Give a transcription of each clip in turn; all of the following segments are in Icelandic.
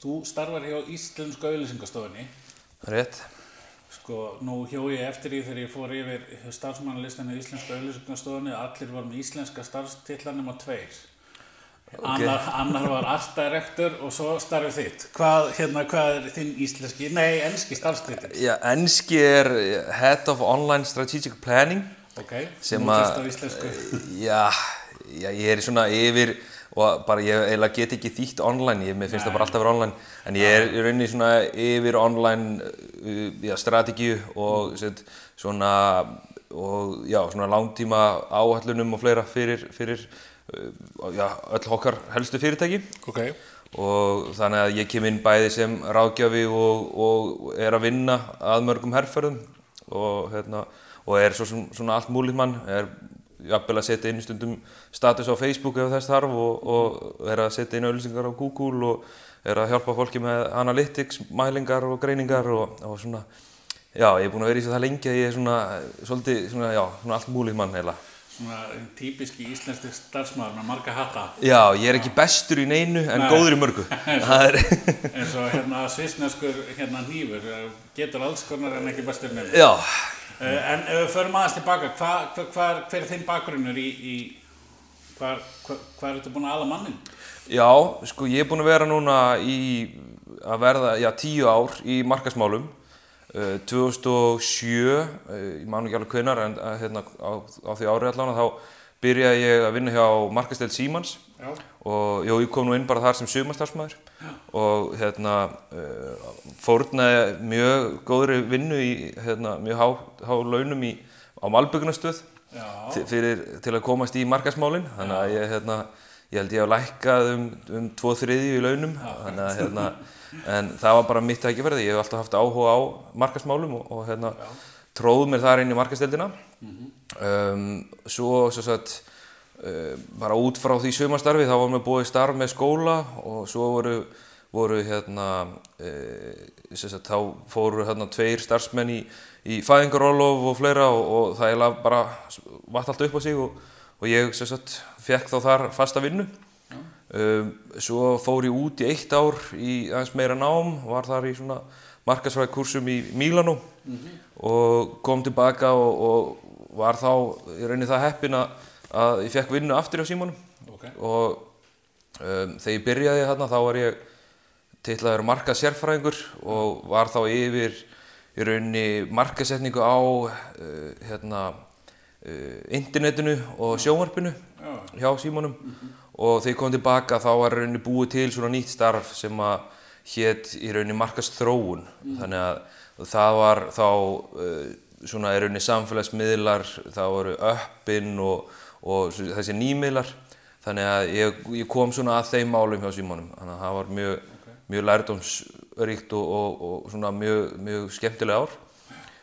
þú starfar hjá Íslensku auðlýsingastofunni. Rétt. Sko, nú hjó ég eftir því þegar ég fór yfir starfsmannalistinu í Íslensku auðlýsingastofunni að allir var með íslenska starfstillanum á tveir. Annar, annar var artdirektor og svo starfið þitt. Hvað, hérna, hvað er þinn íslenski, nei, enski starfstill? Já, enski er Head of Online Strategic Planning. Ok, kemst á íslensku. já, já, ég er svona yfir og bara ég eiginlega get ekki þýtt online, ég finnst það bara alltaf að vera online, en ég er í rauninni svona yfir online uh, já, strategíu og set, svona, og já, svona langtíma áhællunum og fleira fyrir, fyrir uh, já, öll okkar helstu fyrirtæki. Ok. og þannig að ég kem inn bæði sem ráðgjafi og, og er að vinna að mörgum herrferðum og, hérna, og er svo, svona allt múlið mann, er jafnvel að setja inn stundum status á Facebook ef þess þarf og, og er að setja inn auðlýsingar á Google og er að hjálpa fólki með analytics, mælingar og greiningar og, og svona, já, ég er búinn að vera í það lengi að ég er svona, svolítið, svona, já, svona allt múlið mann heila. Svona típiski íslenski starfsmaður með marga hatta. Já, ég er ekki bestur í neinu en Nei. góður í mörgu. Eins og hérna svissneskur hérna hnífur eh, getur alls konar en ekki bestur nefnir. já, En ef við förum aðeins tilbaka, hva, hva, hva, hver er þinn bakgrunnur í, í hvað hva, hva er þetta búin að ala mannin? Já, sko ég er búinn að vera núna í að verða, já, tíu ár í markasmálum. Uh, 2007, uh, ég man ekki alveg hvenar, en uh, hérna, á, á því ári allan þá byrjaði ég að vinna hjá markasteld Símans Já. og jú, ég kom nú inn bara þar sem sumastarsmaður og hérna uh, fórnaði mjög góðri vinnu í hérna, mjög há, há launum í, á Malbyggnastöð til, fyrir, til að komast í markasmálin þannig að ég, hérna, ég held ég hef lækkað um, um tvo þriðju í launum. Að hérna, en það var bara mitt tækifærið, ég hef alltaf haft áhuga á markasmálum og, og hérna, tróð mér þar inn í markasteldina um, svo svo sagt uh, bara út frá því sumarstarfi þá var mér búið starf með skóla og svo voru, voru hérna sem sagt, þá fóru hérna tveir starfsmenn í, í fæðingarólof og fleira og, og það eiginlega bara vatt allt upp á sig og, og ég sagt fekk þá þar fasta vinnu. Um, svo fór ég út í eitt ár í aðeins meira nám var þar í svona markasfræði kursum í Mílanó og kom tilbaka og, og var þá í rauninni það heppin að, að ég fekk vinnu aftur á símanum Ok. og um, þegar ég byrjaði þarna þá var ég titlaður marka sérfræðingur og var þá yfir í rauninni markasetningu á uh, hérna, uh, internetinu og sjónvarpinu hjá símanum og þegar ég kom tilbaka þá var í rauninni búið til svona nýtt starf sem að hétt í rauninni markasþróun þannig að það var þá uh, svona í rauninni samfélagsmiðlar það voru uppinn og, og þessi nýmiðlar. Þannig að ég, ég kom svona að þeim málum hjá símanum þannig að það var mjög, mjög lærdómsríkt og, og, og svona mjög, mjög skemmtileg ár.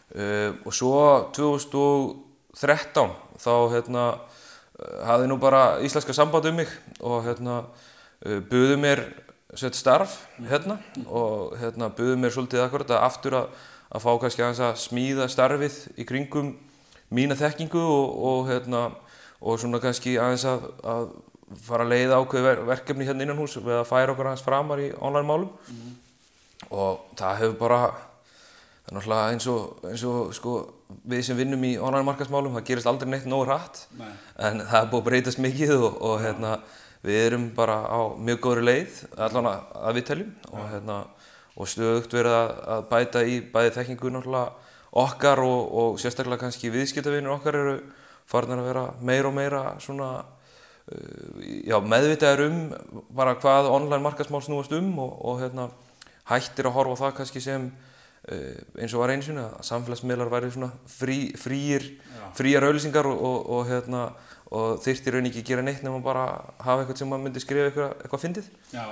Uh, og svo 2013 þá hérna uh, hafði nú bara íslenska samband um mig og hérna uh, buðu mér sett starf hérna og hérna buðu mér svolítið akkurat að aftur að, að fá kannski að smíða starfið í kringum mína þekkingu og, og hérna og svona kannski aðeins að, að fara að leiða ákveði ver verkefni hérna innan hús við að færa okkur aðeins framar í online málum. Og það hefur bara það er náttúrulega eins og, eins og sko, við sem vinnum í online markasmálum það gerist aldrei neitt nógu hratt Nei. en það er búið að breytast mikið og, og hérna, við erum bara á mjög góðri leið allan að, við teljum. Og, hérna, og stöðugt verið að, að bæta í bæði þekkingu náttúrulega okkar og, og sérstaklega kannski viðskiptavinir okkar eru farin að vera meira og meira svona uh, já, meðvitaður um bara hvað online markasmál snúast um og, og hérna, hættir að horfa á það kannski sem uh, eins og var einu sinni að samfélagsmiðlar væri svona frí, fríir, fríar auðlýsingar og, og, og, hérna, og þyrfti raun ekki að gera neitt nema bara hafa eitthvað sem maður myndi skrifa eitthvað, eitthvað fyndið. Já,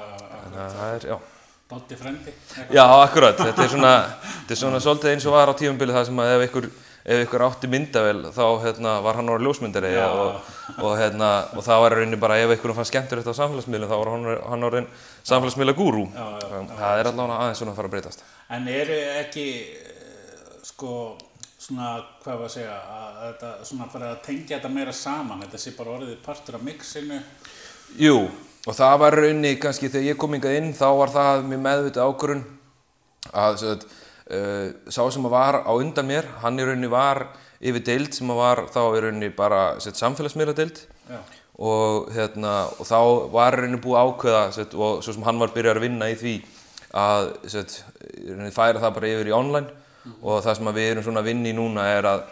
er, já. Dotti frendi. Já, akkurat. Þetta er svona, þetta er svona svolítið eins og var á tímabili það sem að ef ykkur, ef ykkur átti myndavel þá hérna, var hann orðið ljósmyndari og, og, hérna, og það var rauninni bara ef ykkur fannst skemmtur þetta á samfélagsmiðlum þá var hann, orðin samfélagsmiðla gúrú. Það er allavega aðeins svona að fara að breytast. En eru ekki, eh, sko, svona, hvað var að segja, að þetta, svona, fara að tengja þetta meira saman, þetta sé bara orðið partur af mixinu. Jú, og það var raunni kannski þegar ég kom hingað inn þá var það mér meðvitað ákvörun að svo, uh, sá sem var á undan mér hann í rauninni var yfir deild sem var þá í rauninni bara samfélagsmiðla deild Já. og, hérna, og þá var í rauninni búið ákveða set, og svo sem hann var byrjað að vinna í því að set, færa það bara yfir í online. Og það sem við erum svona að vinna í núna er að,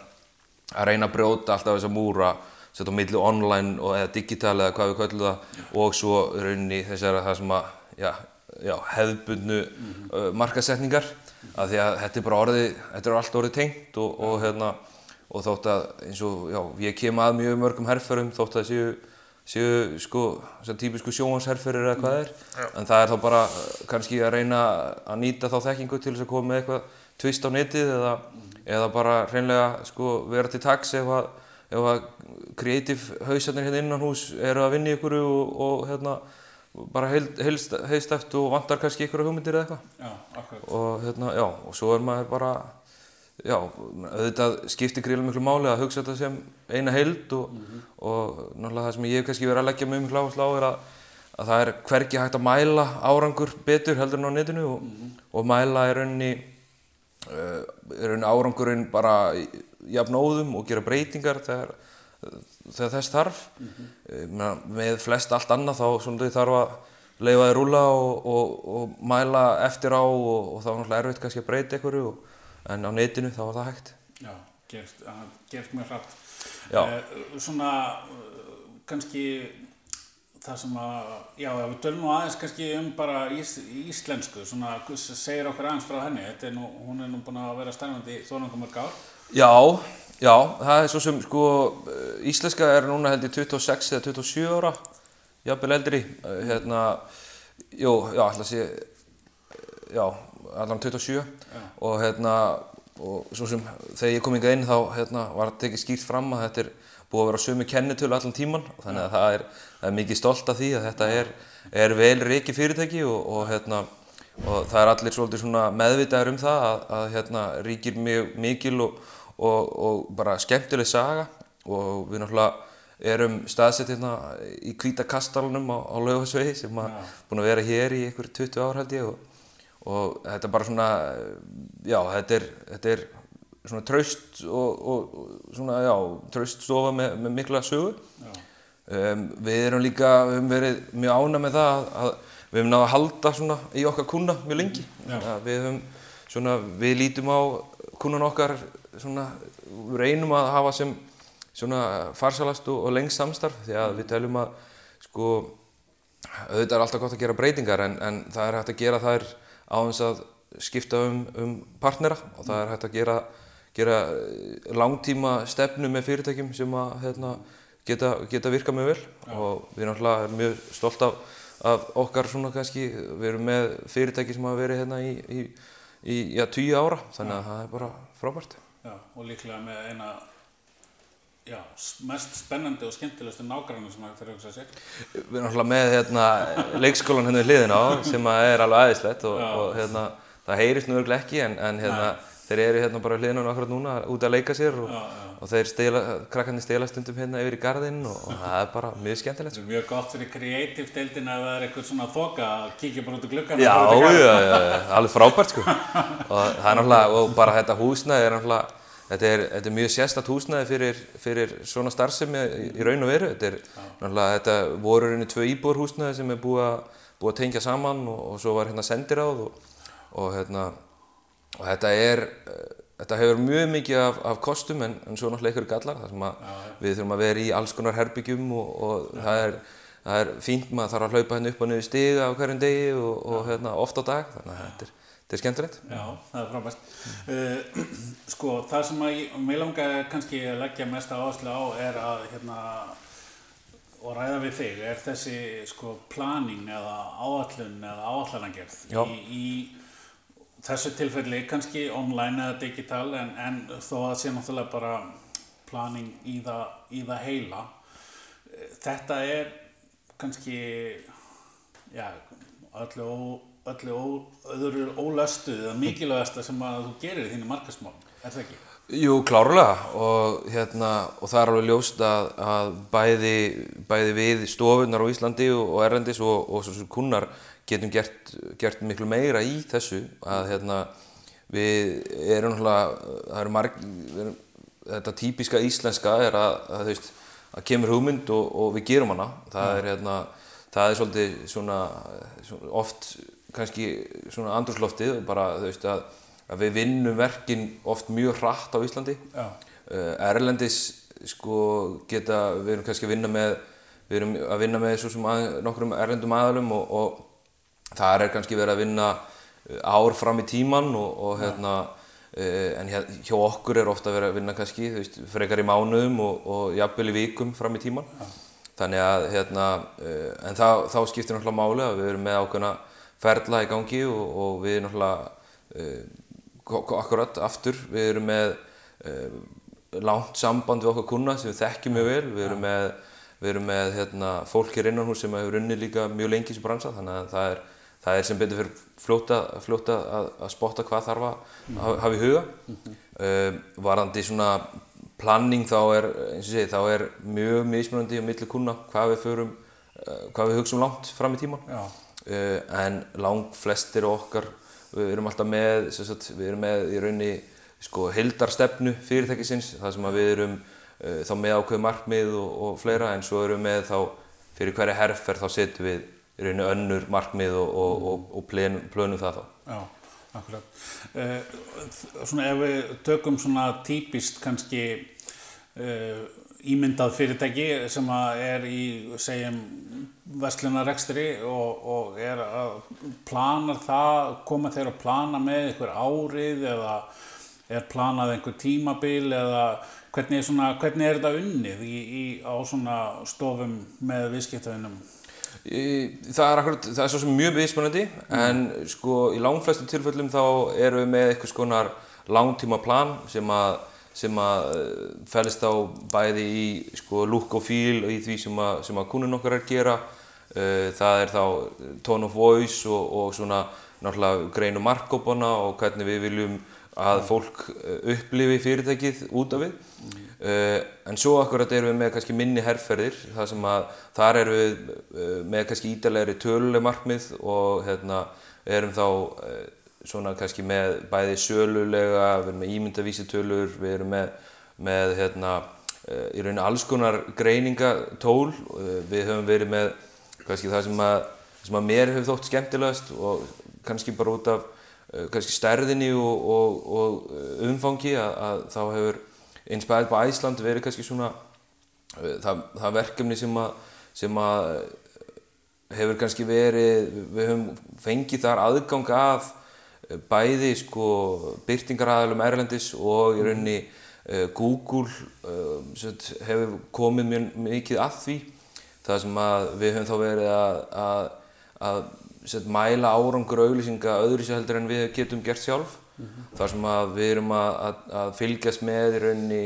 að reyna að brjóta alltaf þessa múra set, á milli online og, eða digital eða hvað við kallum það. Og svo í rauninni þessar það sem að já, já, hefðbundnu uh, markasetningar af því að þetta er bara orðið, þetta er allt orðið tengt og, og hérna og þótt að eins og, já, ég kem að mjög mörgum herrförum þótt að séu, séu sko, þessar típisku sjóhansherrferir eða hvað er en það er þá bara uh, kannski að reyna að nýta þá þekkingu til þess að koma með eitthvað tvist á netið eða, eða bara reynlega sko vera til taks ef að, ef að kreatív hausarnir hérna innan hús eru að vinna í ykkur og, og hérna bara heilstæft og vantar kannski ykkur hugmyndir eða eitthvað. Og hérna, já, og svo er maður bara já, auðvitað skiptir gríðilega miklu máli að hugsa þetta sem eina heild og, og náttúrulega það sem ég hef kannski verið að leggja mjög miklu áherslu á er að, að það er hvergi hægt að mæla árangur betur heldur en á netinu og, og mæla er uh, er rauninni árangurinn bara jafn óðum og gera breytingar þegar, þegar þess þarf mm með flest allt annað þá svona þarf að leifa þið rúla og, og, og mæla eftir á og, og þá er náttúrulega erfitt kannski að breyta einhverju en á netinu þá var það hægt. Já, gerst, uh, gerst mjög hratt. Já. Uh, svona uh, kannski það sem að, já, við tölum nú aðeins kannski um bara ís, íslensku, svona segir okkur aðeins frá henni, þetta er nú, hún er nú búin að vera stærnandi þónangum mörg ár. Já, já, það er svo sem sko íslenska er núna held ég 26 eða 27 ára, jafnvel eldri, hérna, jú, já, alltaf sé, já, allan 27 Já. og hérna, og svo sem þegar ég kom hingað inn þá hérna var tekið skýrt fram að þetta er búið að vera sömu kennitölu allan tíman þannig að það er, það er mikið stolt af því að þetta er, er vel reiki fyrirtæki og, og hérna og það er allir svolítið svona meðvitaður um það að, að hérna ríkir mjög mikil og, og, og bara skemmtileg saga og við náttúrulega erum staðsett hérna í hvíta kastalunum á, á Laugasvegi sem að búin að vera hér í einhver 20 ár held ég og, og þetta er bara svona, já þetta er, þetta er svona traust og, og svona, já, traust stofa með, með mikla sögu. Um, við erum líka, við höfum verið mjög ána með það að, að við höfum náða að halda svona í okkar kuna mjög lengi. Að Við höfum svona, við lítum á kunan okkar svona, reynum að hafa sem svona farsalast og, lengst samstarf því að við teljum að sko auðvitað er alltaf gott að gera breytingar en, en það er hægt að gera þær á þess að skipta um, um partnera og það er hægt að gera, gera langtíma stefnu með fyrirtækjum sem að hérna, geta, geta virkað mjög vel. Og við náttúrulega erum mjög stolt af, af okkar svona kannski, við erum með fyrirtæki sem hafa verið hérna í, í, í já, tíu ára þannig að það er bara frábært. Já, og líklega með eina já, mest spennandi og skemmtilegustu nágrannu sem hægt er að hugsa sér. Við erum náttúrulega með hérna, leikskólan hérna við hliðina á sem er alveg aðeinslegt og, og hérna, það heyrist nú örglega ekki en, en hérna, þeir eru hérna bara við hliðina á akkurat núna út að leika sér og, og þeir stela, krakkarnir stela stundum hérna yfir í garðinn og, og það er bara mjög skemmtilegt. Þetta er mjög gott fyrir kreatív deildin að það er eitthvað svona þoka að kíkja bara út úr gluggan Já, já, já, já, alveg frábært sko og það er náttúrulega, og bara þetta húsnæði er náttúrulega Þetta er, þetta er mjög sérstætt húsnæði fyrir, fyrir svona starfsemi í, raun og veru. Þetta er náttúrulega, þetta voru rauninni tvö íbúður húsnæði sem er búið að, búið að og, þetta er, eh, þetta hefur mjög mikið af, af kostum en, en svo náttúrulega ykkur gallar þar sem að við þurfum að vera í alls konar herbyggjum og, og það er, það er fínt maður þarf að hlaupa hérna upp og niður stiga á hverjum degi og, og hérna oft á dag, þannig að þetta er, þetta er skemmtilegt. Já, það er frábært. Uh, sko, það sem að ég, mig langaði kannski að leggja mesta áherslu á er að, hérna, og ræða við þig, er þessi, sko, planning eða áallun eða áallanagerð Já. í, í þessu tilfelli kannski online eða digital en, en þó að sé náttúrulega bara planning í það, í það heila. Eh, Þetta er kannski, já, öllu, öllu öðru ólöstuð eða mikilvægasta sem að þú gerir í þínu markasmál, er það ekki? Jú, klárlega og, hérna, og það er alveg ljóst að, að bæði, bæði við stofunar á Íslandi og, Erlendis og, og svo sem kunnar getum gert, gert miklu meira í þessu að hérna, við erum náttúrulega, þetta típiska íslenska er að, að veist, að kemur hugmynd og, og við gerum hana. Það er hérna, það er svolítið svona, svona oft kannski svona andrúsloftið bara þú veist að, að við vinnum verkin oft mjög hratt á Íslandi. Uh, Erlendis sko geta, við erum kannski að vinna með, við erum að vinna með að, nokkrum erlendum aðalum og, og þar er kannski verið að vinna uh, ár fram í tíman og, og hérna uh, en hér, hjá okkur er ofta verið að vinna kannski, veist, frekar í mánuðum og, og jafnvel í vikum fram í tíman. Þannig að hérna, uh, en þá, þá skiptir náttúrulega máli að við erum með ákveðna ferla í gangi og, og við náttúrulega uh, akkurat aftur, við erum með uh, langt samband við okkar kuna sem við þekkjum mjög vel, við erum með, við erum með hérna, fólk hér innan hús sem hefur unnið líka mjög lengi í þessu bransa. Þannig að það er, það er sem betur fyrir fljóta, fljóta að, að spotta hvað þarf að hafa- hafa í huga. Uh, varandi svona planning þá er, eins og segi, þá er mjög mismunandi á milli kuna hvað við förum, uh, hvað við hugsaum langt fram í tíman. En lang flestir okkar, við erum alltaf með, sagt, við erum með í rauninni sko hildarstefnu fyrirtækisins, það sem að við erum uh, þá með ákveð markmið og, og fleira, en svo erum við með þá fyrir hverja herferð þá setjum við í rauninni önnur markmið og, og, og plönum, plönum það þá. Já, akkurat. Uh, svona ef við tökum svona típist kannski uh, ímyndað fyrirtæki sem er í, segjum, verslunarekstri og, og er að plana það, koma þeir að plana með einhver árið eða er planað einhver tímabil eða hvernig er, svona, hvernig er þetta unnið í, í, á svona stofum með viðskiptavinnum? Í- Það er, akkurat, það er svo sem mjög mismunandi en sko í langflestum tilfellum þá erum við með eitthvað skonar langtíma plan sem að, sem að eh, fælist á bæði í sko look og feel og í því sem að, sem að kúnin okkar er að gera. Eh, Það er þá tone of voice og, og svona náttúrulega greinu markkópana og hvernig við viljum að fólk eh, upplifi fyrirtækið út af við. Uh, en svo akkurat erum við með kannski minni herrferðir þar sem að þar erum við með kannski ítalegri töluleg markmið og hérna erum þá uh, svona kannski með bæði sölulega, við erum með ímyndavísitölur, við erum með, með hérna uh, í rauninni alls konar greiningatól, uh, við höfum verið með kannski það sem að, sem að mér hefur þótt skemmtilegast og kannski bara út af uh, kannski stærðinni og, og, og umfangi að, að þá hefur Inspired by Iceland verið kannski svona það, það verkefni sem að, sem að hefur kannski verið, við höfum fengið þar aðgang að bæði sko byrtingaraðalum Erlendis og í rauninni uh, Google uh, sem sagt, hefur komið mjög mikið að því. Það sem að við höfum þá verið að, að, að sem sagt, mæla árangur auglýsinga öðru sér heldur en við getum gert sjálf. Þar sem að við erum að, að, að fylgjast með í rauninni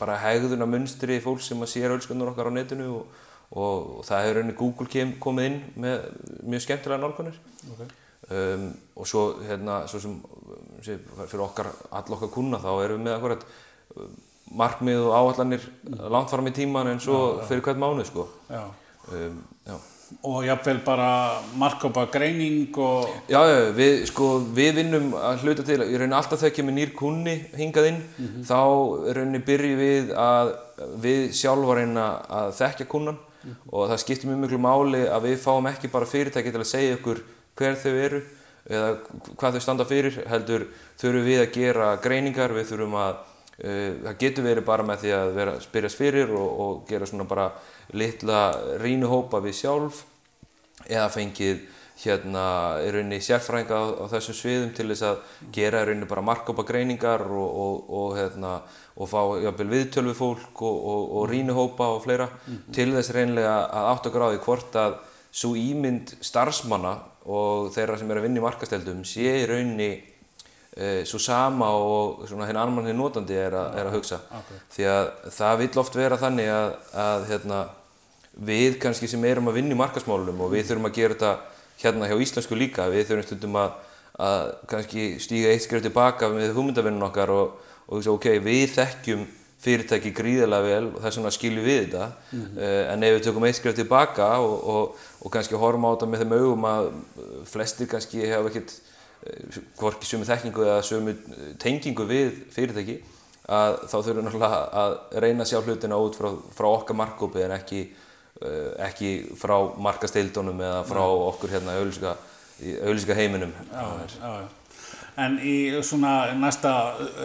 bara hegðuna munstri fólks sem að sér auðskundur okkar á netinu og, og, það hefur rauninni Google kem, komið inn með mjög skemmtilega nálgunir Okay. Um, og svo hérna svo sem sé, fyrir okkar all okkar kuna þá erum við með akkurat um, markmið og áallanir langt fram í tíman en svo fyrir hvert mánuð sko Já. um, já. Og jafnvel bara markkópa greining og Já, já, við, sko, við vinnum að hluta til, í rauninni alltaf þegar kemur nýr kunni hingað inn, þá í rauninni byrjum við að við sjálf að reyna að þekkja kunnan og það skiptir mjög miklu máli að við fáum ekki bara fyrirtæki til að segja ykkur hver þau eru eða hvað þau standa fyrir, heldur þurfum við að gera greiningar, við þurfum að, uh, það getur verið bara með því að vera spyrjast fyrir og, og gera svona bara litla rýnuhópa við sjálf eða fengið hérna í rauninni sérfræðinga á, á þessum sviðum til þess að gera í rauninni bara markkópa greiningar og, og, og, hérna, og fá jafnvel viðtöl við fólk og, og, og rýnuhópa og fleira til þess reynilega að átt að gráði hvort að svo ímynd starfsmanna og þeirra sem eru að vinna í markasteldum sé í rauninni e, svo sama og svona hinn annan hinn notandi er, a, er að hugsa akkurat. því að það vill oft vera þannig að, að hérna, við kannski sem erum að vinna í markasmálunum og við þurfum að gera þetta hérna hjá íslensku líka við þurfum stundum að, að kannski stíga eitt skrif tilbaka með hugmyndavinnun okkar og, og ok, við þekkjum fyrirtæki gríðarlega vel og þess vegna skiljum við þetta. Uh, en ef við tökum eitt skrif tilbaka og, og, og kannski horfum á þetta með þeim augum að uh, flestir kannski hefa ekkert uh, hvorki sömu þekkingu eða sömu tengingu við fyrirtæki að þá þurfum við náttúrulega að reyna að sjá hlutina út frá, frá okkar markkópi en ekki, uh, ekki frá markasteildunum eða frá okkur hérna auðlýsinga heiminum Já, já, já. En í svona næsta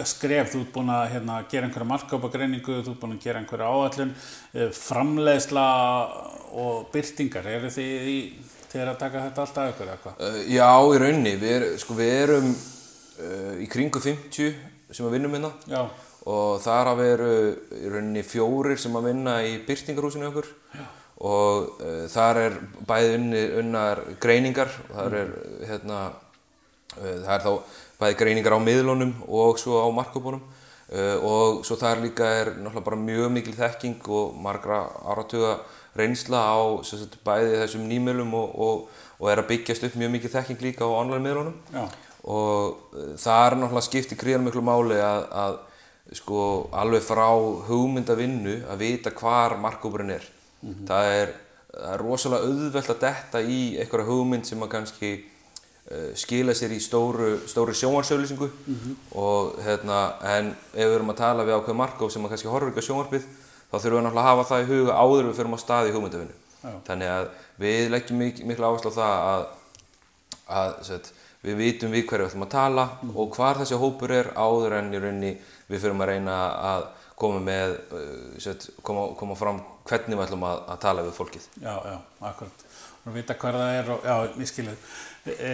skref, þú ert búinn að hérna, gera einhverja markkópagreiningu, þú ert búinn að gera einhverja áallun, eh, framleiðsla og byrtingar, eru þið í, þið er að taka þetta alltaf ykkur eða hvað? Uh, já, í rauninni, við, er, sko, við erum uh, í kringu 50 sem að vinnum hérna. Já, og þar að veru í rauninni fjórir sem að vinna í byrtingarhúsinu okkur. Já. og uh, þar er bæði unni, unnar greiningar. Og þar er hérna það er þá bæði greiningar á miðlunum og svo á markkópunum uh, og svo þar líka er náttúrulega bara mjög mikil þekking og margra áratuga reynsla á sagt, bæði þessum nýmiðlum og, og, og er að byggjast upp mjög mikil þekking líka á online miðlunum. Já, og uh, það er náttúrulega skipti gríðan miklu máli að, að sko alveg frá hugmyndavinnu að vita hvar markkópurinn er. það, er það er rosalega auðvelt að detta í einhverja hugmynd sem að kannski skila sér í stóru, stóru sjónvarsauðlýsingu og hérna en ef við erum að tala við ákveð markkóp sem að kannski horfir ekki á sjónvarpið þá þurfum við náttúrulega að hafa það í huga áður við förum á stað í hugmyndavinnu. Já. Þannig að við leggjum mik miklu áherslu á það að að set, við vitum við hverju við ætlum að tala og hvar þessi hópur er áður en í rauninni við fyrir að reyna að koma með uh, set, koma, koma fram hvernig við ætlum að, að tala við fólkið já, já, akkurat. Og vita hvar það er og, já, ég skilja. E,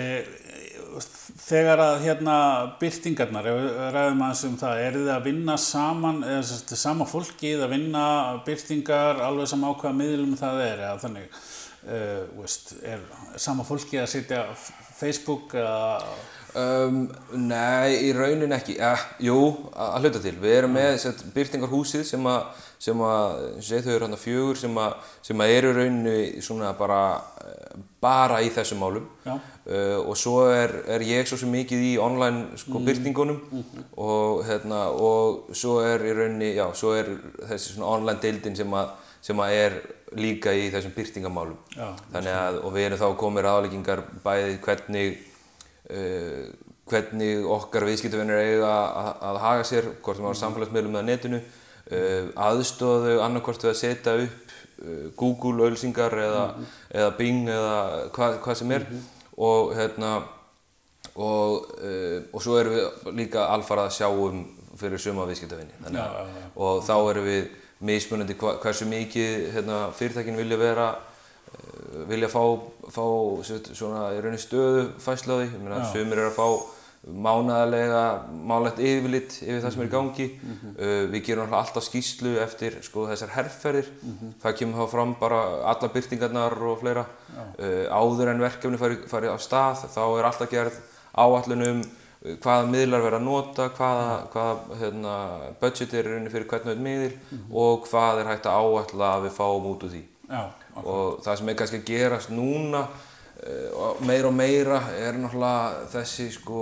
þegar að hérna byrtingarnar, ræðum aðeins um það, eru þið að vinna saman, eða sagt, sama fólkið að vinna byrtingar alveg sem ákveða miðlum það er, eða þannig, uh, veist, er sama fólkið að setja Facebook eða, Um, nei, í raunin ekki. Eh, jú, að hluta til. Við erum með set, byrtingarhúsið sem að, sem að, segið þau eru hérna fjögur, sem að, sem að eru í rauninni svona bara, eh, bara í þessum málum. Uh, og svo er, er ég svo sem mikið í online sko, byrtingunum og, hérna, og svo er í rauninni, já, svo er þessi svona online deildin sem að, sem að er líka í þessum byrtingamálum. Já, Þannig að, og við erum þá komið ráðleggingar bæði hvernig uh, hvernig okkar viðskiptavinnir eiga að, að haga sér, hvort sem á samfélagsmiðlum eða netinu, uh, aðstóðu annarkvort við að setja upp uh, Google auðlýsingar eða, eða Bing eða hvað, hvað sem er. Og hérna og, og svo erum við líka alfarað að sjá um fyrir suma viðskiptavinni Já, já, já. og þá erum við mismunandi hva, hversu mikið hérna, fyrirtækin vilja vera vilja fá, fá svona í rauninni stöðu fæslu á því, ég meina Já. sumir eru að fá mánaðarlega málegt yfirlit yfir það sem er í gangi. Uh, við gerum alltaf skýslu eftir sko, þessar herrferðir það kemur þá fram bara alla byrtingarnar og fleira. Uh, áður en verkefni fari, fari á stað þá er alltaf gerð áallun um hvaða miðlar verða að nota, hvaða, hvaða hérna, budget er rauninni fyrir hvern og einn miðil og hvað er hægt að áalla að við fáum út úr því. Já, Og það sem er kannski að gerast núna og meira og meira er náttúrulega þessi sko,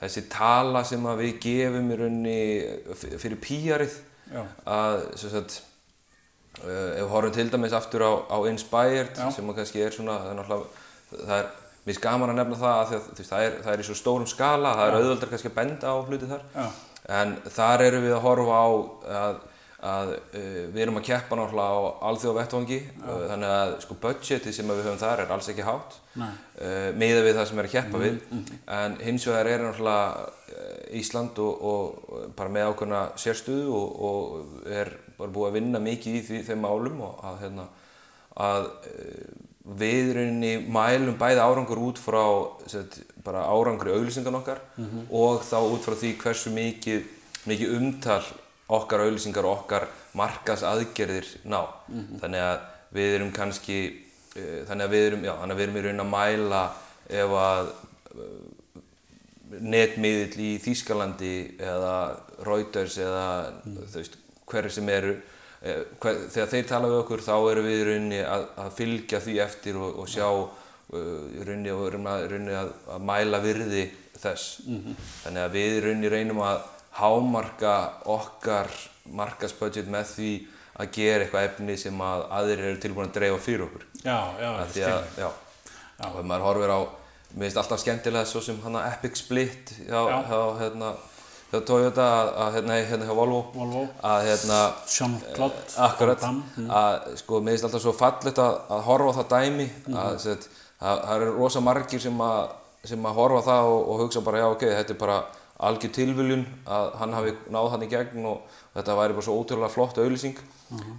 þessi tala sem að við gefum í rauninni f- fyrir píjarið já, að sagt, uh, ef við horfum til dæmis aftur á, á Inspired Já. sem kannski er svona, það er náttúrulega, mér gaman að nefna það að því það, er, það er í svo stórum skala, það er auðvöldar kannski að benda á hluti þar. Já, en þar erum við að horfa á að, að uh, við erum að keppa náttúrulega á alþjóða vettvangi uh, þannig að sko budgetið sem við höfum þar er alls ekki hátt uh, miða við það sem er að keppa við. en hins vegar er náttúrulega uh, Ísland og, og bara með ákveðna sérstöðu og, og er bara búið að vinna mikið í því, þeim málum og að, hérna, að uh, við rauninni mælum bæði árangur út frá set, bara árangri auglýsingan okkar og þá út frá því hversu mikið, mikið umtal okkar auglýsingar og okkar markas aðgerðir ná. Þannig að við erum kannski, uh, þannig að við erum, já, þannig að við erum í rauninni að mæla ef að netmiðill í Þýskalandi eða Reuters eða þú veist, hverju sem eru eh, hver, þegar þeir tala við okkur þá erum við í rauninni að, að fylgja því eftir og, og sjá uh, í og erum að, að, að mæla virði þess. Þannig að við í rauninni reynum að hámarka okkar markasbudget með því að gera eitthvað efni sem að aðrir eru tilbúin að dreifa fyrir okkur. Já, já, að því að, já, og ef maður horfir á mér finnst alltaf skemmtilega svo sem hana Epic Split hjá, Já. hjá, hérna, hjá Toyota að, hérna, hérna hjá Volvo, Volvo. að hérna Jean-Claude akkurat, Van Damme, að sko mér finnst alltaf svo fallegt að, að horfa á það dæmi. Að set, að, það eru rosa margir sem að, sem að horfa á það og, og hugsa bara já ok, þetta er bara algjör tilviljun að hann hafi náð hann í gegn og þetta væri bara svo ótrúlega flott auðlýsing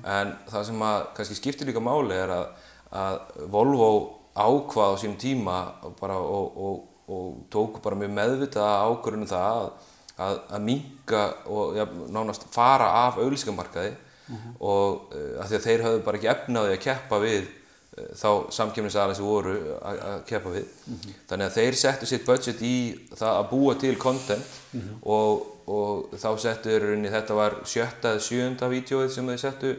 en það sem að kannski skiptir líka máli er að, að Volvo ákvað á sínum tíma bara, og, og, og tóku bara mjög meðvitað ákvörðunum það að, að, að minka og ja, nánast fara af auðlýsingamarkaði og uh, af því að þeir höfðu bara ekki efnaði að keppa við þá samkjöfnisaðalega sem voru að keppa við. Þannig að þeir settu sitt budget í það að búa til content og, og þá settu í þetta var sjötta eða sjöunda vídeoið sem þeir settu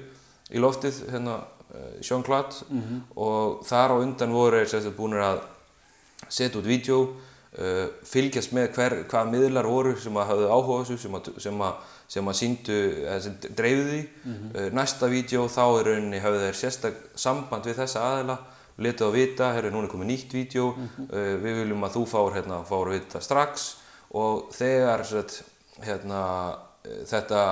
í loftið, hérna, uh, Jean-Claude og þar á undan voru þeir sem búinir að setja út vídeo, uh, fylgjast með hver, hvaða miðlar voru sem að hafðu áhuga þessu, sem að, sem að, sem að síndu, sem dreifðu því. Uh, næsta vídeo þá í rauninni hafðu þeir sérstak samband við þessa aðila, letuð að vita, herru, núna er komið nýtt vídeo, uh, við viljum að þú fáir, hérna, fáir að vita strax. Og þegar sett, hérna, uh, þetta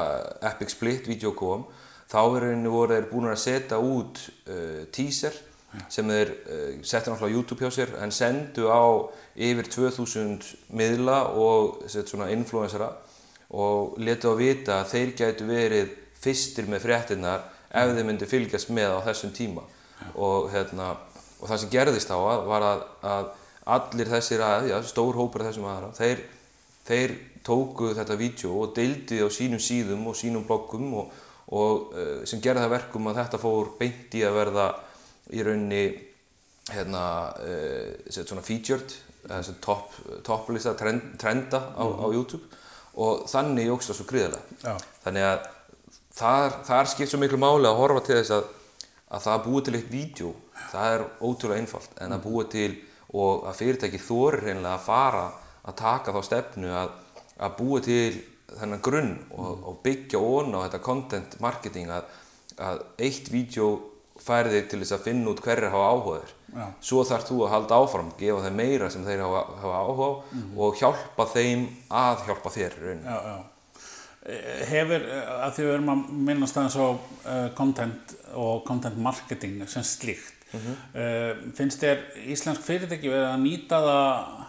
Epic Split vídeo kom, þá í rauninni voru þeir búin að setja út uh, teaser sem þeir uh, settu náttúrulega á YouTube hjá sér en sendu á yfir 2000 miðla og svona influensera og letu að vita að þeir gætu verið fyrstir með fréttinnar ef þeir myndi fylgjast með á þessum tíma. Og, hérna, og það sem gerðist þá að- var að, að allir þessir að, já, stór hópur af þessum aðra, þeir, þeir tóku þetta vídeo og deildi á sínum síðum og sínum bloggum og, og uh, sem gerði það verkum að þetta fór beint í að verða í rauninni hérna, set, svona featured, sem top, topplista trend, trenda á, á YouTube og þannig jógst það svo gríðarlega. Þannig að þar, þar skipt svo miklu máli að horfa til þess að, að það að búa til eitt vídeo, það er ótrúlega einfalt. En að búa til og að fyrirtæki þorir reynilega að fara að taka þá stefnu að, að búa til þennan grunn og, og byggja ón á þetta content marketing að, að eitt vídeo færi þig til þess að finna út hverjir hafa áhugaður. Svo þarf þú að halda áfram, gefa þeim meira sem þeir hafa, hafa áhuga á og hjálpa þeim að hjálpa þér í rauninni. Já, já. Eh, Hefur, eh, að því við erum að minnast aðeins á uh, content og content marketing sem slíkt, uh, finnst þér íslensk fyrirtæki verið að nýta það,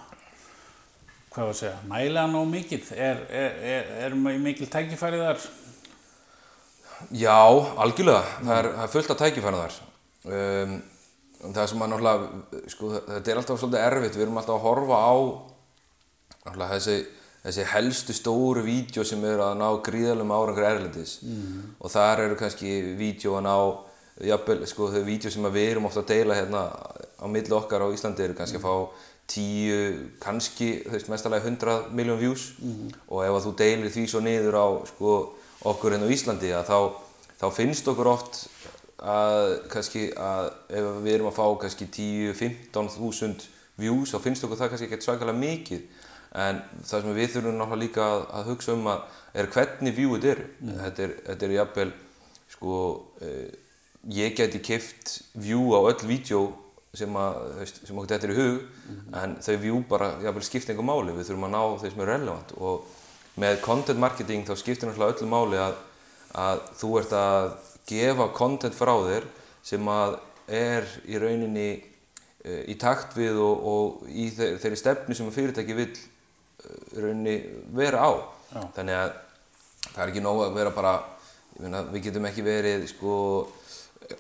hvað var að segja, nælega nóg mikið? Er, er, er, er mikil tækifæri þar? Já, algjörlega. Það er, það er fullt af tækifærið þar. Um, það sem að náttúrulega, sko, þetta er alltaf svolítið erfitt. Við erum alltaf að horfa á náttúrulega þessi, þessi helstu stóru vídeo sem eru að ná gríðalum árangur erlendis. Og þar eru kannski vídeo að ná, jafnvel, sko, þau vídeo sem við erum ofta að deila hérna á milli okkar á Íslandi eru kannski að fá tíu, kannski, þú veist, mestalega 100 miljón views. Og ef að þú deilir því svo niður á, sko, okkur hérna á Íslandi að þá, þá finnst okkur oft að kannski að ef við erum að fá kannski 10-15 þúsund views þá finnst okkur það kannski ekkert svakalega mikið. En það sem við þurfum náttúrulega líka að, að hugsa um að er hvernig viewið eru. Þetta er, þetta er jafnvel sko eh, ég geti kift view á öll vídeo sem, að, veist, sem okkur þetta er í hug en þau view bara jafnvel skipta einhver máli. Við þurfum að ná þeir sem er relevant. Og með content marketing þá skiptir náttúrulega öllu máli að, að þú ert að gefa content frá þér sem að er í rauninni uh, í takt við og, og í þeir, þeirri stefnu sem fyrirtæki vill uh, í rauninni vera á. Já. þannig að það er ekki nóg að vera bara ég meina, við getum ekki verið sko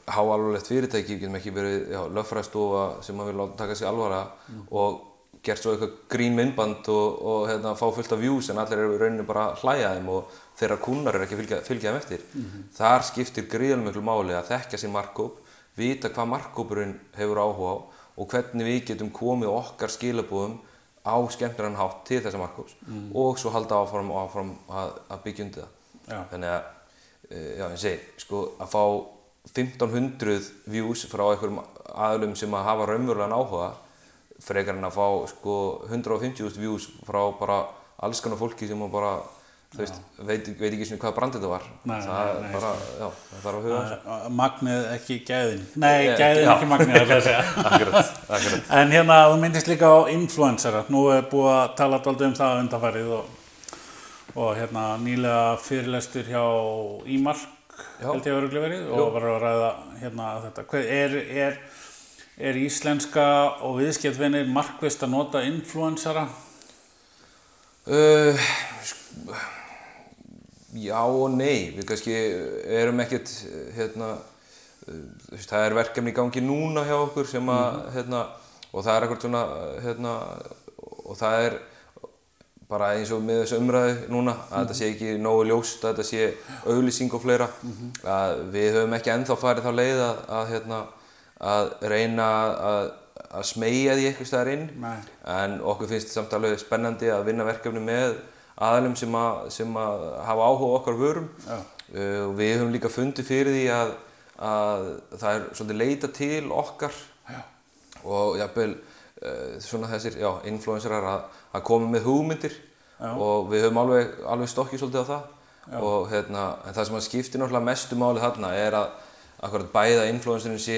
háalvarlegt fyrirtæki, við getum ekki verið löffræðstofa sem að vilja láta taka sig alvara og gert svo eitthvað grín myndband og, og hérna, fá fullt af views en allir eru í rauninni bara að hlæja þeim og þeirra kunnar eru ekki að fylgja, fylgja þeim eftir. Þar skiptir gríðalmiklu máli að þekka sér markkóp, vita hvað markkópurinn hefur áhuga á og hvernig við getum komið okkar skilabúðum á skemmtilegan hátt til þessa markkóps og svo halda áfram, áfram að, að byggja undir það. Já. Þannig að, eh, já, ég segi, sko, að fá 1500 views frá einhverjum aðlum sem að hafa raunverulegan áhuga frekar en að fá sko 150.000 views frá bara alls konar fólki sem að bara veist, veit, veit ekki svona hvað brand þetta var Nei, það nei, er nei, bara, já, það þarf að huga Magnið ekki gæðin. Nei, Eh, gæðin já. ekki magnið, ætla ég að segja. akkurat, akkurat En hérna, þú myndist líka á influensera. Nú er búið að tala alltaf um það undanfærið og, og hérna nýlega fyrirlestur hjá Ímark. Held ég að vera verið, og var að ræða hérna þetta. Er, er, er íslenska og viðskiptvinir markvist að nota influensera? Uh, já og nei, við kannski erum ekkert, hérna, uh, það er verkefni í gangi núna hjá okkur sem að, hérna, og það er ekkert svona, hérna, og það er bara eins og með þessu umræði núna, að þetta sé ekki nógu ljóst, að þetta sé auglýsing og fleira, að við höfum ekki ennþá farið þá leið að, að, hérna, að reyna að, að smegja því eitthvað staðar inn Nei. en okkur finnst samt alveg spennandi að vinna verkefni með aðalum sem að, sem að hafa áhuga okkar vörum Já. uh, og við höfum líka fundið fyrir því að, að það er svolítið leita til okkar Já. og jafnvel uh, svona þessir já, influencerar að, að koma með hugmyndir Já. og við höfum alveg, alveg stokkið svolítið á það og hérna, en það sem að skiptir náttúrulega mestu máli þarna er að akkurat bæða influencerin sé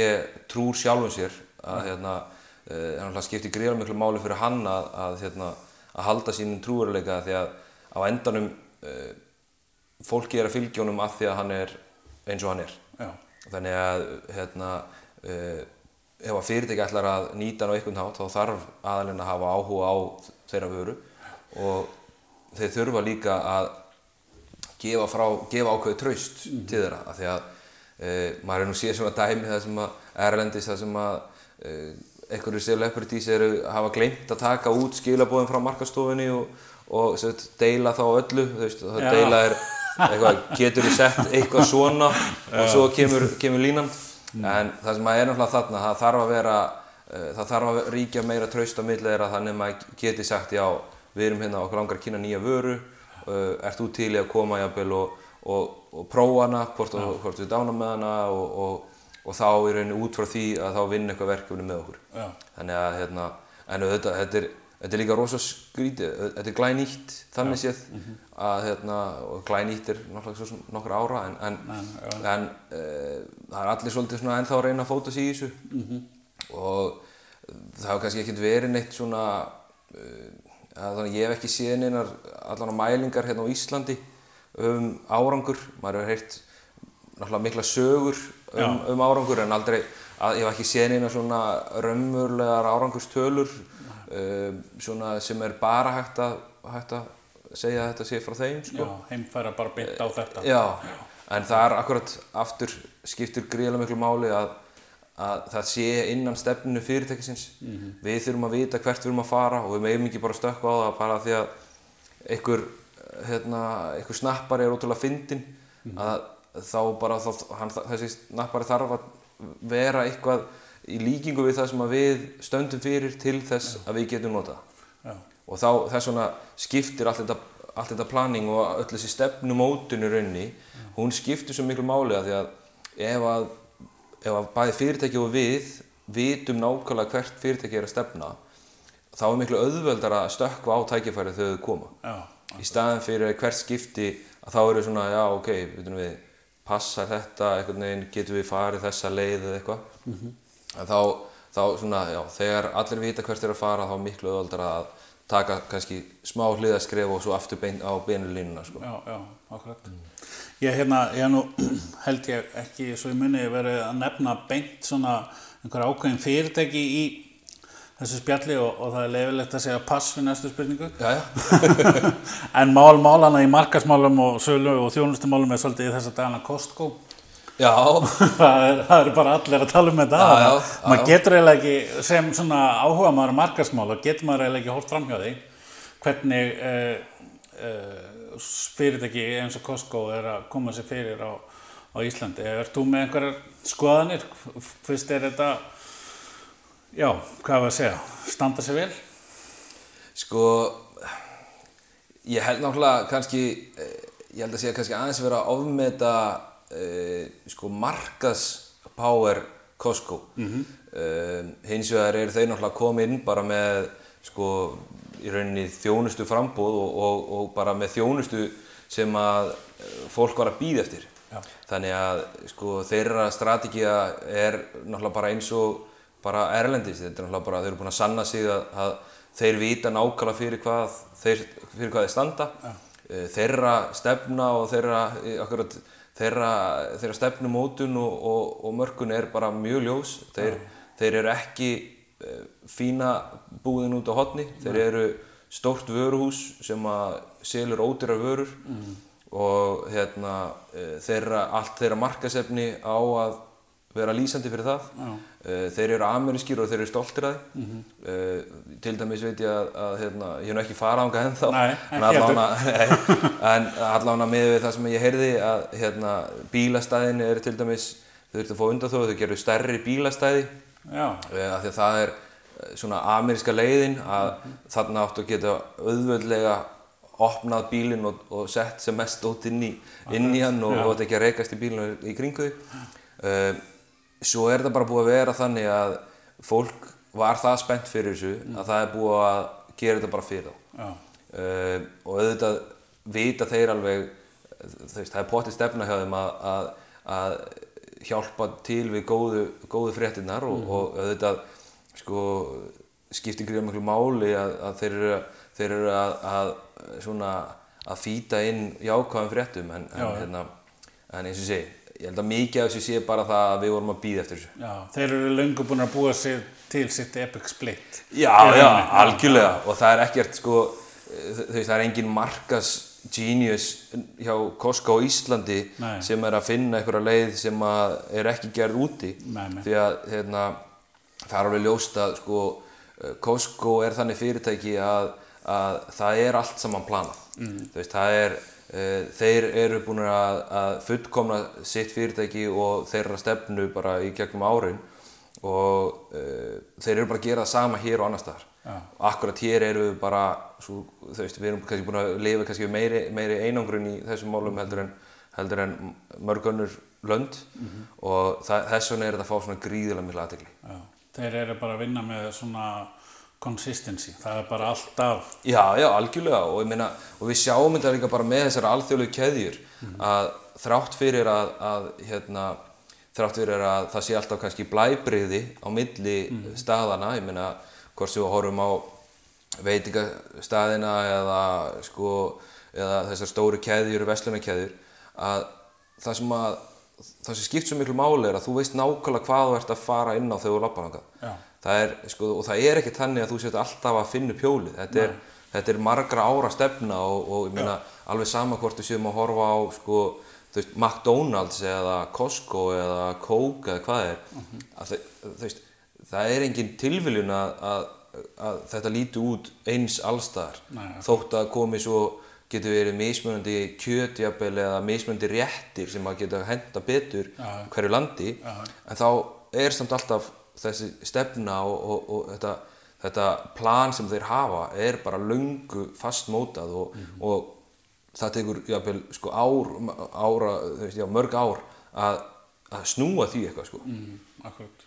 trúr sjálfum sér að hérna, uh, náttúrulega skiptir gríðarlega miklu máli fyrir hann að, að, hérna, að halda sínum trúveruleika því að á endanum uh, fólki er að fylgja honum af því að hann er eins og hann er Já. þannig að hérna, uh, ef að fyrirtæki ætlar að nýta hann á einhvern hátt þá þarf aðalinn að hafa áhuga á þeirra vöru. Og þeir þurfa líka að gefa, frá, gefa ákveðu traust til þeirra af því að uh, maður er nú séð svona dæmi það sem að erlendis það sem að uh, einhverju celebrities eru hafa gleymt að taka út skilabóðin frá markastofunni og, og sagt, deila þá öllu veist, það Já. deila er eitthvað, getur þú sett eitthvað svona og svo kemur, kemur línan en það sem að er náttúrulega þarna það þarf að vera uh, það þarf að ríkja meira traust á milli þeirra þannig að maður geti sagt já við erum hérna okkur langar að kynna nýja vöru uh, ert þú til í að koma jafnvel og, og, og prófa hana hvort, þú- hvort við dána með hana og, og, og þá í rauninni út frá því að þá vinna eitthvað verkefni með okkur. Já. þannig að hérna en auðvitað, þetta er, þetta er líka rosa skrítið þetta er glænýtt þannig séð að hérna glænýtt er náttúrulega nokkur ára en, en, en uh, það er allir svolítið svona ennþá að reyna að fóta sig í þessu. Og það hefur kannski ekkert verið neitt svona að þannig ég hef ekki séð neinar allan á mælingar hérna á Íslandi um árangur, maður hefur heyrt náttúrulega mikla sögur um, um árangur en aldrei, að, ég hef ekki séð neina svona raunverulegar árangurstölur svona sem er bara hægt að, hægt að segja að þetta sé frá þeim sko. Já, heimfæra bara bytt á þetta. Já, en það er akkurat aftur skiptir gríðarlega miklu máli að, að það sé innan stefninu fyrirtækisins. Við þurfum að vita hvert við erum að fara og við meðum ekki bara stökka á það bara því að einhver, hérna, einhver snappari er ótrúlega fyndinn að þá bara þá, hann, þessi snappari þarf að vera eitthvað í líkingu við það sem við stöndum fyrir til þess að við getum notað. Já. og þá þess vegna skiptir allt þetta, allt þetta planning og öll þessi stefnumótun í rauninni hún skiptir svo miklu máli að því að ef að, ef að bæði fyrirtæki og við vitum nákvæmlega hvert fyrirtæki er að stefna þá er miklu auðveldar að stökkva á tækifæri þegar þau koma. Já. í staðin fyrir hvert skipti að þá eru svona, já ok, við passar þetta, veginn getum við farið þessa leið eða eitthvað. En þá, þá svona, já, þegar allir vita hvert er að fara þá er miklu auðveldar að taka kannski smá hliðaskref og svo aftur bein, á beinu línuna sko. Já, já, akkurat. Ég hérna, ég nú held ég ekki svo í munni verið að nefna beint svona einhver ákveðin fyrirtæki í þessu spjalli og, og það er leifilegt að segja pass við næstu spurningu. En mál málana í markasmálum og sölu og þjónustumálum er svolítið í þessa dagana Costco. það, er, það er bara allir að tala um þetta. Já, já, Þannig að já, maður getur eiginlega ekki, sem svona áhuga maður markasmál og getur maður eiginlega ekki hórt fram hjá því hvernig uh, uh, fyrirtæki eins og Costco er að koma sér fyrir á, á Íslandi. Er þú með einhverjar skoðanir? Fyrst er þetta, já, hvað var að segja, standa sér vel? sko ég held náttúrulega kannski eh, ég held að sé kannski aðeins vera ofmeta uh, sko markaðspáer Costco mm hins vegar eru þeir náttúrulega komið inn bara með sko í rauninni þjónustu frambóð og, og, og bara með þjónustu sem að eh, fólk var að býða eftir. Já. Þannig að sko, þeirra strategía er náttúrulega bara eins og bara erlendis. Þetta er náttúrulega bara, þeir eru búin að sanna sig að, að þeir vita nákvæmlega fyrir hvað þeir, fyrir hvað þeir standa. Já. Þeirra stefna og þeirra, akkurat, þeirra, þeirra stefnumótun og, og, og mörkun er bara mjög ljós. Þeir, þeir eru ekki uh, fína búðin út á hotni. Þeir eru stórt vöruhús sem að selur ódýrar vörur og hérna, uh, þeirra, allt þeirra markasefni á að vera lýsandi fyrir það. Uh, þeir eru amerískir og þeir eru stoltir að því. Mhm. uh, til dæmis veit ég að, að hérna, ég hef ekki farað ánga ennþá. Nei, en ekki nei, en allavega með við það sem ég heyrði að hérna, bílastæðin eru til dæmis, þau þurftu að fá undan þó, þau gerðu stærri bílastæði Já, uh, því að það er svona ameríska leiðin að þarna áttu að geta auðvöldlega opnað bílinn og, og sett sem mest út inn í, inn í hann og, og þetta ekki að reykast í bílinn í kringu því. Svo er þetta bara búið að vera þannig að fólk var það spennt fyrir þessu að það er búið að gera þetta bara fyrir þá. Uh, og auðvitað vita þeir alveg, veist, það er potið stefna hjá þeim að, að, að hjálpa til við góðu, góðu fréttinnar og, og auðvitað sko, skiptir gríða miklu máli að, að þeir eru, þeir eru að, að, svona, að fýta inn jákvæðum fréttum en, en, Já, hérna, en eins og segi, ég held að mikið af þessu sé bara það að við vorum að býða eftir þessu. já. Þeir eru löngu búin að búa sig til sitt epic split. Já, Í já, algjörlega og það er ekkert sko, þú veist, það er engin markas genius hjá Costco á Íslandi Nei. sem er að finna einhverja leið sem að er ekki gerð úti Nei, því að hérna, það er alveg ljóst að sko, eh, Costco er þannig fyrirtæki að, að það er allt saman planað mm. veist, það er þeir eru búin að, að fullkomna sitt fyrirtæki og þeirra stefnu bara í gegnum árin og uh, þeir eru bara að gera það sama hér og annar staðar Já. akkurat hér eru við bara svo, þú veist, við erum kannski búin að lifa kannski meiri, meiri einangrun í þessum málum heldur en, heldur en mörg önnur lönd og það, þess vegna er þetta að fá svona gríðilega mikla aðtegli Já. Þeir eru bara að vinna með svona consistency. Það er bara alltaf, Já, já, algjörlega og, ég meina, og við sjáum þetta líka bara með þessar alþjóðlegu keðjur að þrátt fyrir að, að hérna, þrátt fyrir að það sé alltaf kannski blæbriði á milli staðana, ég meina hvort sem við horfum á veitingastaðina eða sko, eða þessar stóru keðjur, vestlunarkeðjur að það sem að það sem skipt svo miklu máli er að þú veist nákvæmlega hvað þú ert að fara inn á þegar þú lappar þangað. Það er, sko, og það er ekki þannig að þú sétt alltaf að finna upp hjólið. Þetta er, þetta er margra ára stefna og, og ég meina alveg sama hvort við séum að horfa á sko, veist, McDonalds eða Costco eða Coke eða hvað það er. að þau, þú veist, það er engin tilviljun að, að, að þetta líti út eins allstaðar. Nei, Þótt að komi svo getur verið mismunandi kjötjafel eða mismunandi réttir sem að geta henda betur Já. hverju landi Já. en þá er samt alltaf þessi stefna og, og, og þetta, þetta plan sem þeir hafa er bara löngu fastmótað og, og það tekur jafnvel sko ár, ára, veist, já, mörg ár að, að snúa því eitthvað sko. mm, akkurat.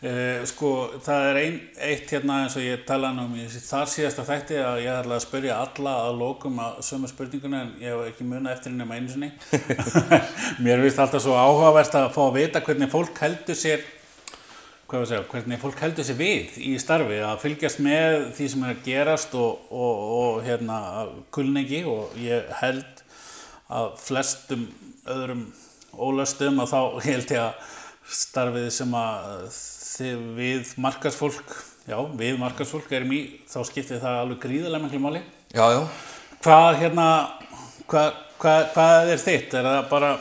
Uh, sko, það er ein, eitt hérna eins og ég talaði nú um í þar síðasta þætti að ég ætla að spyrja alla að lókum að sömu spurninguna en ég hef ekki munað eftir henni um einu sinni. Mér finnst alltaf svo áhugavert að fá að vita hvernig fólk heldur sér segja, hvernig fólk heldur sér við í starfi að fylgjast með því sem er að gerast og, og, og hérna kulningi og ég held að flestum öðrum ólöstum að þá held ég að starfið sem að við markarsfólk já, við markarsfólk erum í þá skiptir það alveg gríðarlega miklu máli Já, já, hvað hérna hvað, hvað, hvað er þitt? Er það bara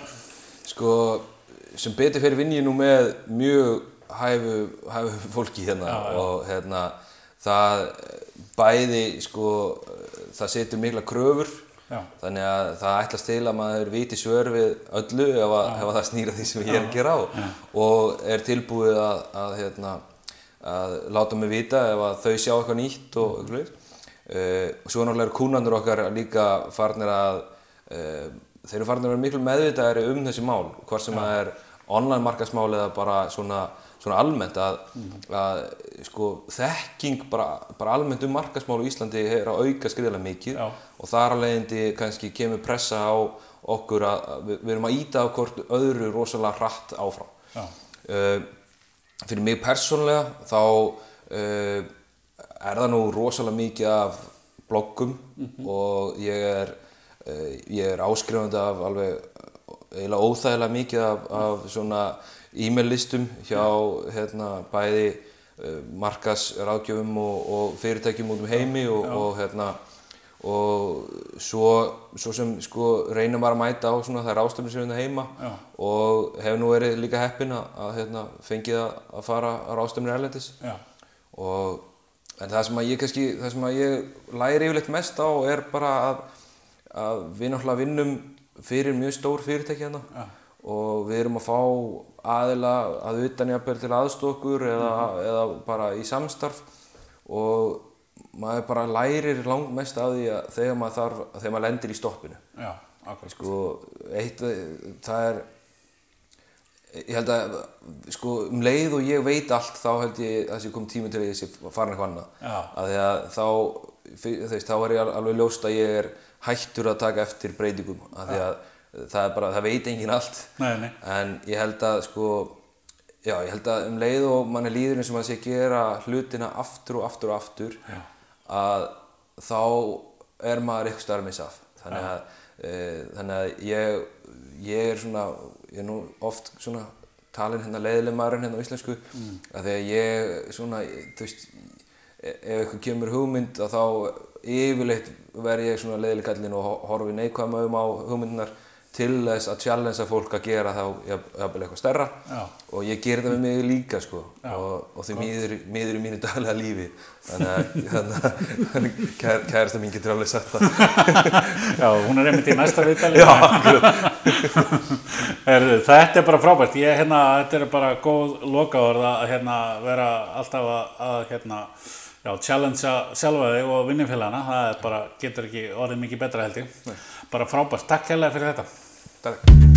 sko sem betur fyrir vinn ég nú með mjög hæfu, hæfu fólki hérna Já, já. og hérna það bæði sko það setur mikla kröfur Já. þannig að það ætlast til að maður viti svör við öllu ef, að, ef að það snýra því sem ég er að gera á og er tilbúið að, að, hérna, að láta mig vita ef að þau sjá eitthvað nýtt og eitthvað leið. Uh, og svo náttúrulega eru kúnandur okkar líka farnir að uh, þeir eru farnir að vera miklu meðvitaðari um þessi mál hvort sem það er online markasmál eða bara svona, svona almennt að, að sko, þekking bara, bara almennt um markasmál í Íslandi er að auka skriðilega mikið Já. og þar að leiðindi kannski kemur pressa á okkur að, við, erum að íta á hvort öðru rosalega hratt áfram. Uh, fyrir mig persónlega þá uh, er það nú rosalega mikið af bloggum og ég er, uh, er áskrifandi af alveg eiginlega óþægilega mikið af, af svona e-mail listum hjá hérna, bæði uh, markasráðgjöfum og, og fyrirtækjum út um heimi og, og hérna og svo, svo sem sko reynum bara að mæta á svona þær ástöfnir sem hérna heima Já. og hef nú verið líka heppinn að, að hérna, fengið að, að fara á ráðstöfnir erlendis. Og en það sem að ég kannski, það sem að ég læri yfirleitt mest á er bara að, að við náttúrulega vinnum fyrir mjög stór fyrirtæki hérna Já. og við erum að fá aðila að utan jafnvel til aðstokkur eða, eða bara í samstarf og maður bara lærir langt mest af því að þegar maður þarf, þegar maður lendir í stoppinu Já, akkurat. sko, eitt, það er ég held að sko, um leið og ég veit allt þá held ég að þessi kom tími til að ég sé farin eitthvað annað Já. að því að þá þú veist, þá er ég al- alveg ljóst að ég er hættur að taka eftir breytingum að því að það er bara, það veit engin allt Nei, nei. en ég held að sko já, ég held að um leið og mann er líður eins og maður sé gera hlutina aftur og aftur og aftur Já. að þá er maður eitthvað starf missa af þannig að, e, þannig að ég, ég er svona ég er nú oft svona talin hérna leiðileg maðurinn hérna á íslensku mm. að því að ég svona þú veist e- ef eitthvað kemur hugmynd að þá yfirleitt verð ég svona leiðileg kallinn og ho- horfi neikvæðum augum á hugmyndinar til þess að challengea fólk að gera þá jafnvel eitthvað stærra. Já. og ég ger þetta með mig líka sko. Og, og því miður, miður í mínu daglega lífi. Þannig að, að, kær, kærasta mín getur alveg sagt það. Já, hún er einmitt í næsta viðtali. Já, þetta er bara frábært. Ég, hérna, þetta er bara góð lokaorð að hérna, vera alltaf að, að hérna, já, challengea sjálfa þig og vinnifélagana. Það bara, getur ekki orðið mikið betra held ég. Bara frábært. Takk hérlega fyrir þetta. Takk